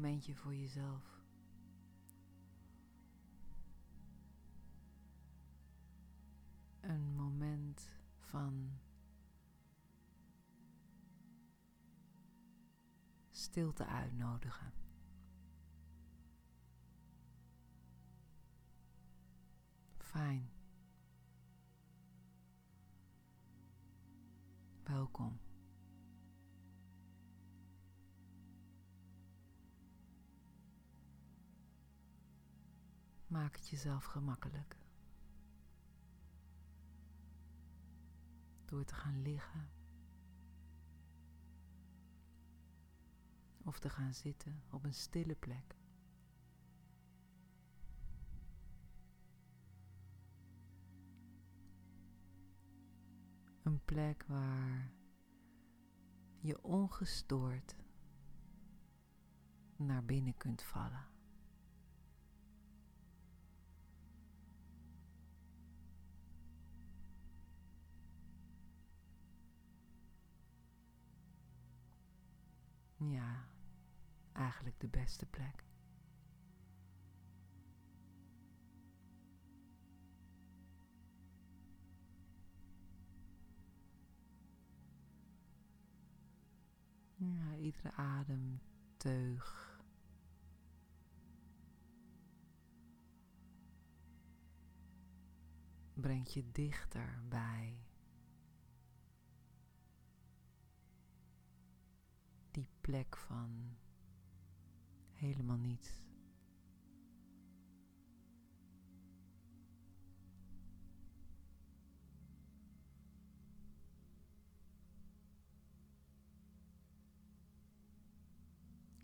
momentje voor jezelf. Een moment van stilte uitnodigen. Fijn. Welkom. Maak het jezelf gemakkelijk. Door te gaan liggen. Of te gaan zitten op een stille plek. Een plek waar je ongestoord naar binnen kunt vallen. Eigenlijk de beste plek. Ja, iedere ademteug. Brengt je dichter bij die plek van helemaal niets.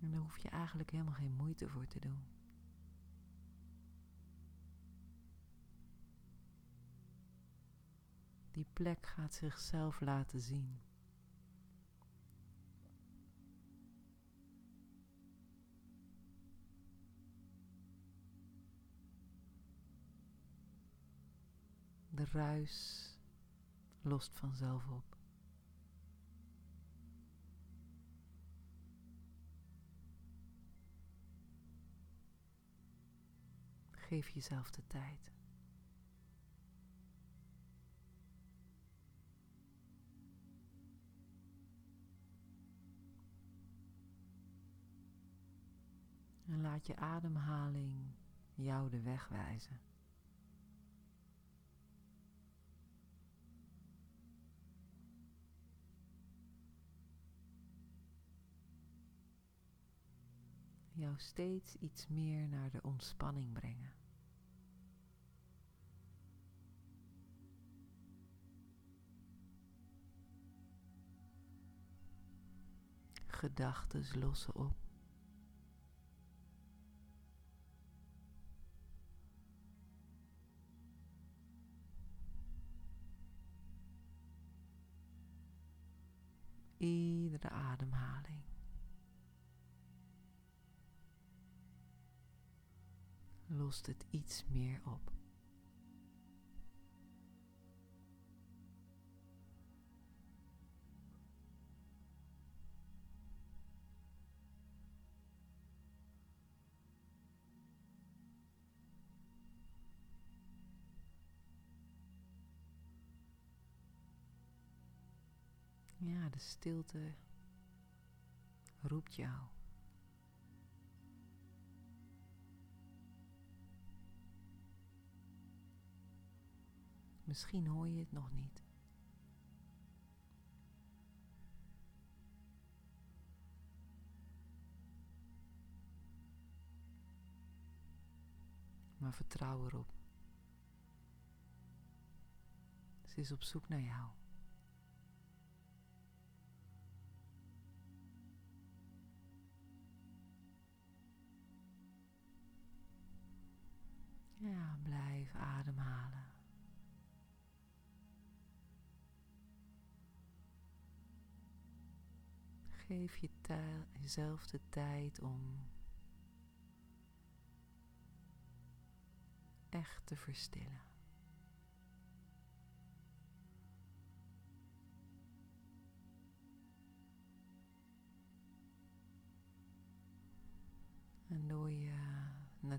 En daar hoef je eigenlijk helemaal geen moeite voor te doen. Die plek gaat zichzelf laten zien. De ruis lost vanzelf op. Geef jezelf de tijd. En laat je ademhaling jou de weg wijzen. Jou steeds iets meer naar de ontspanning brengen. Gedachten lossen op. lost het iets meer op. Ja, de stilte roept jou. Misschien hoor je het nog niet. Maar vertrouw erop. Ze is op zoek naar jou. Ja, blijf ademhalen. Geef je jezelf de tijd om echt te verstillen.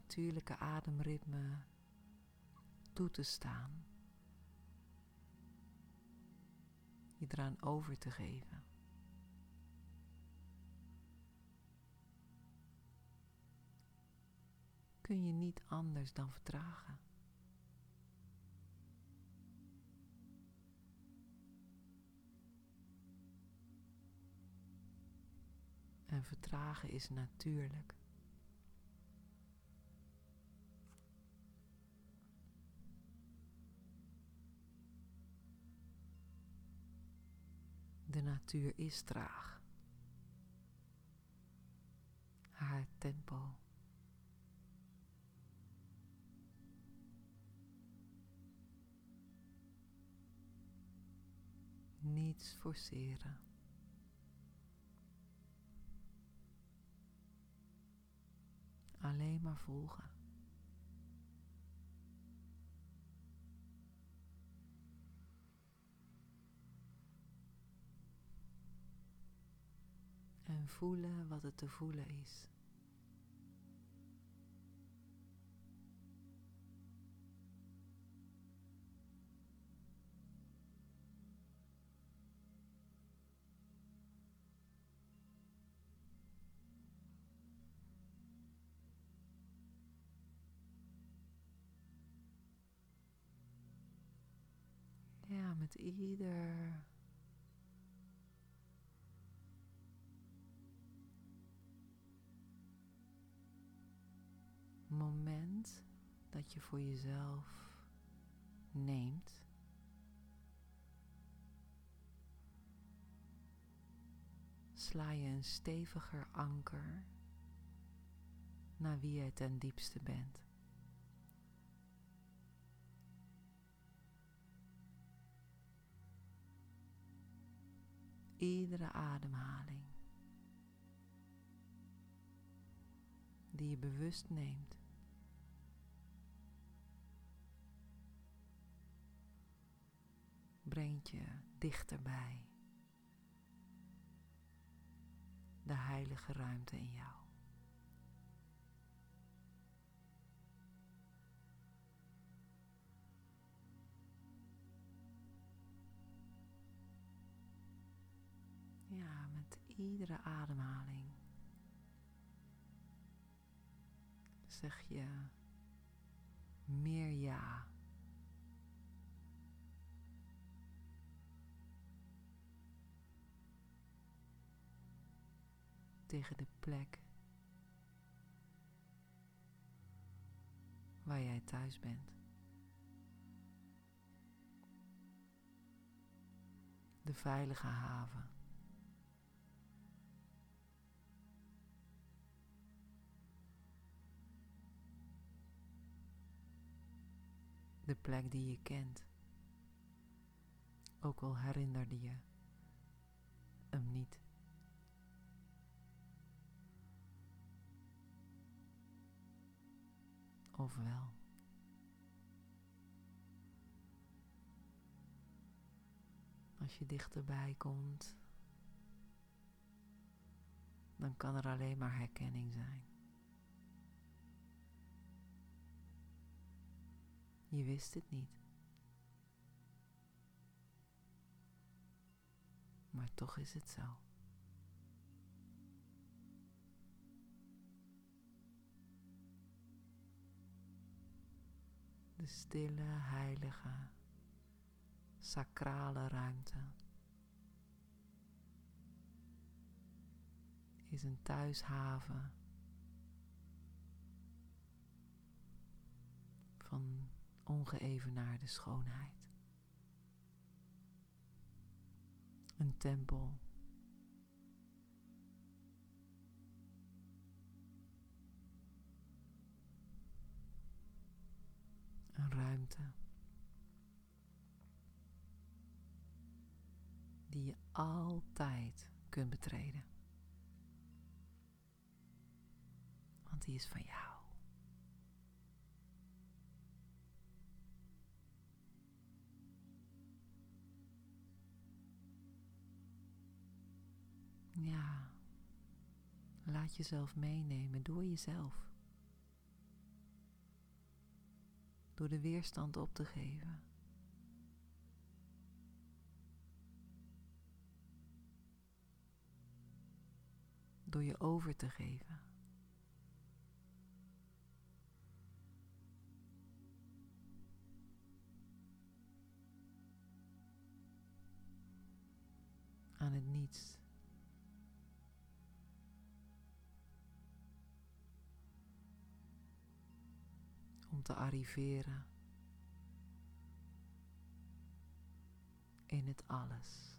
natuurlijke ademritme toe te staan. Je eraan over te geven. Kun je niet anders dan vertragen. En vertragen is natuurlijk. De natuur is traag. Haar tempo. Forceren. Alleen maar volgen. En voelen wat het te voelen is. Met ieder moment dat je voor jezelf neemt, sla je een steviger anker naar wie jij ten diepste bent. Iedere ademhaling die je bewust neemt. Brengt je dichterbij de heilige ruimte in jou. Iedere ademhaling zeg je meer ja. Tegen de plek waar jij thuis bent. De veilige haven. De plek die je kent. Ook al herinnerde je hem niet. Of wel. Als je dichterbij komt, dan kan er alleen maar herkenning zijn. Je wist het niet. Maar toch is het zo. De stille, heilige, sacrale ruimte is een thuishaven van ongeëvenaarde schoonheid. Een tempel. Een ruimte. Die je altijd kunt betreden. Want die is van jou. Laat jezelf meenemen door jezelf. door de weerstand op te geven. Door je over te geven. Aan het niets. Te arriveren in het alles.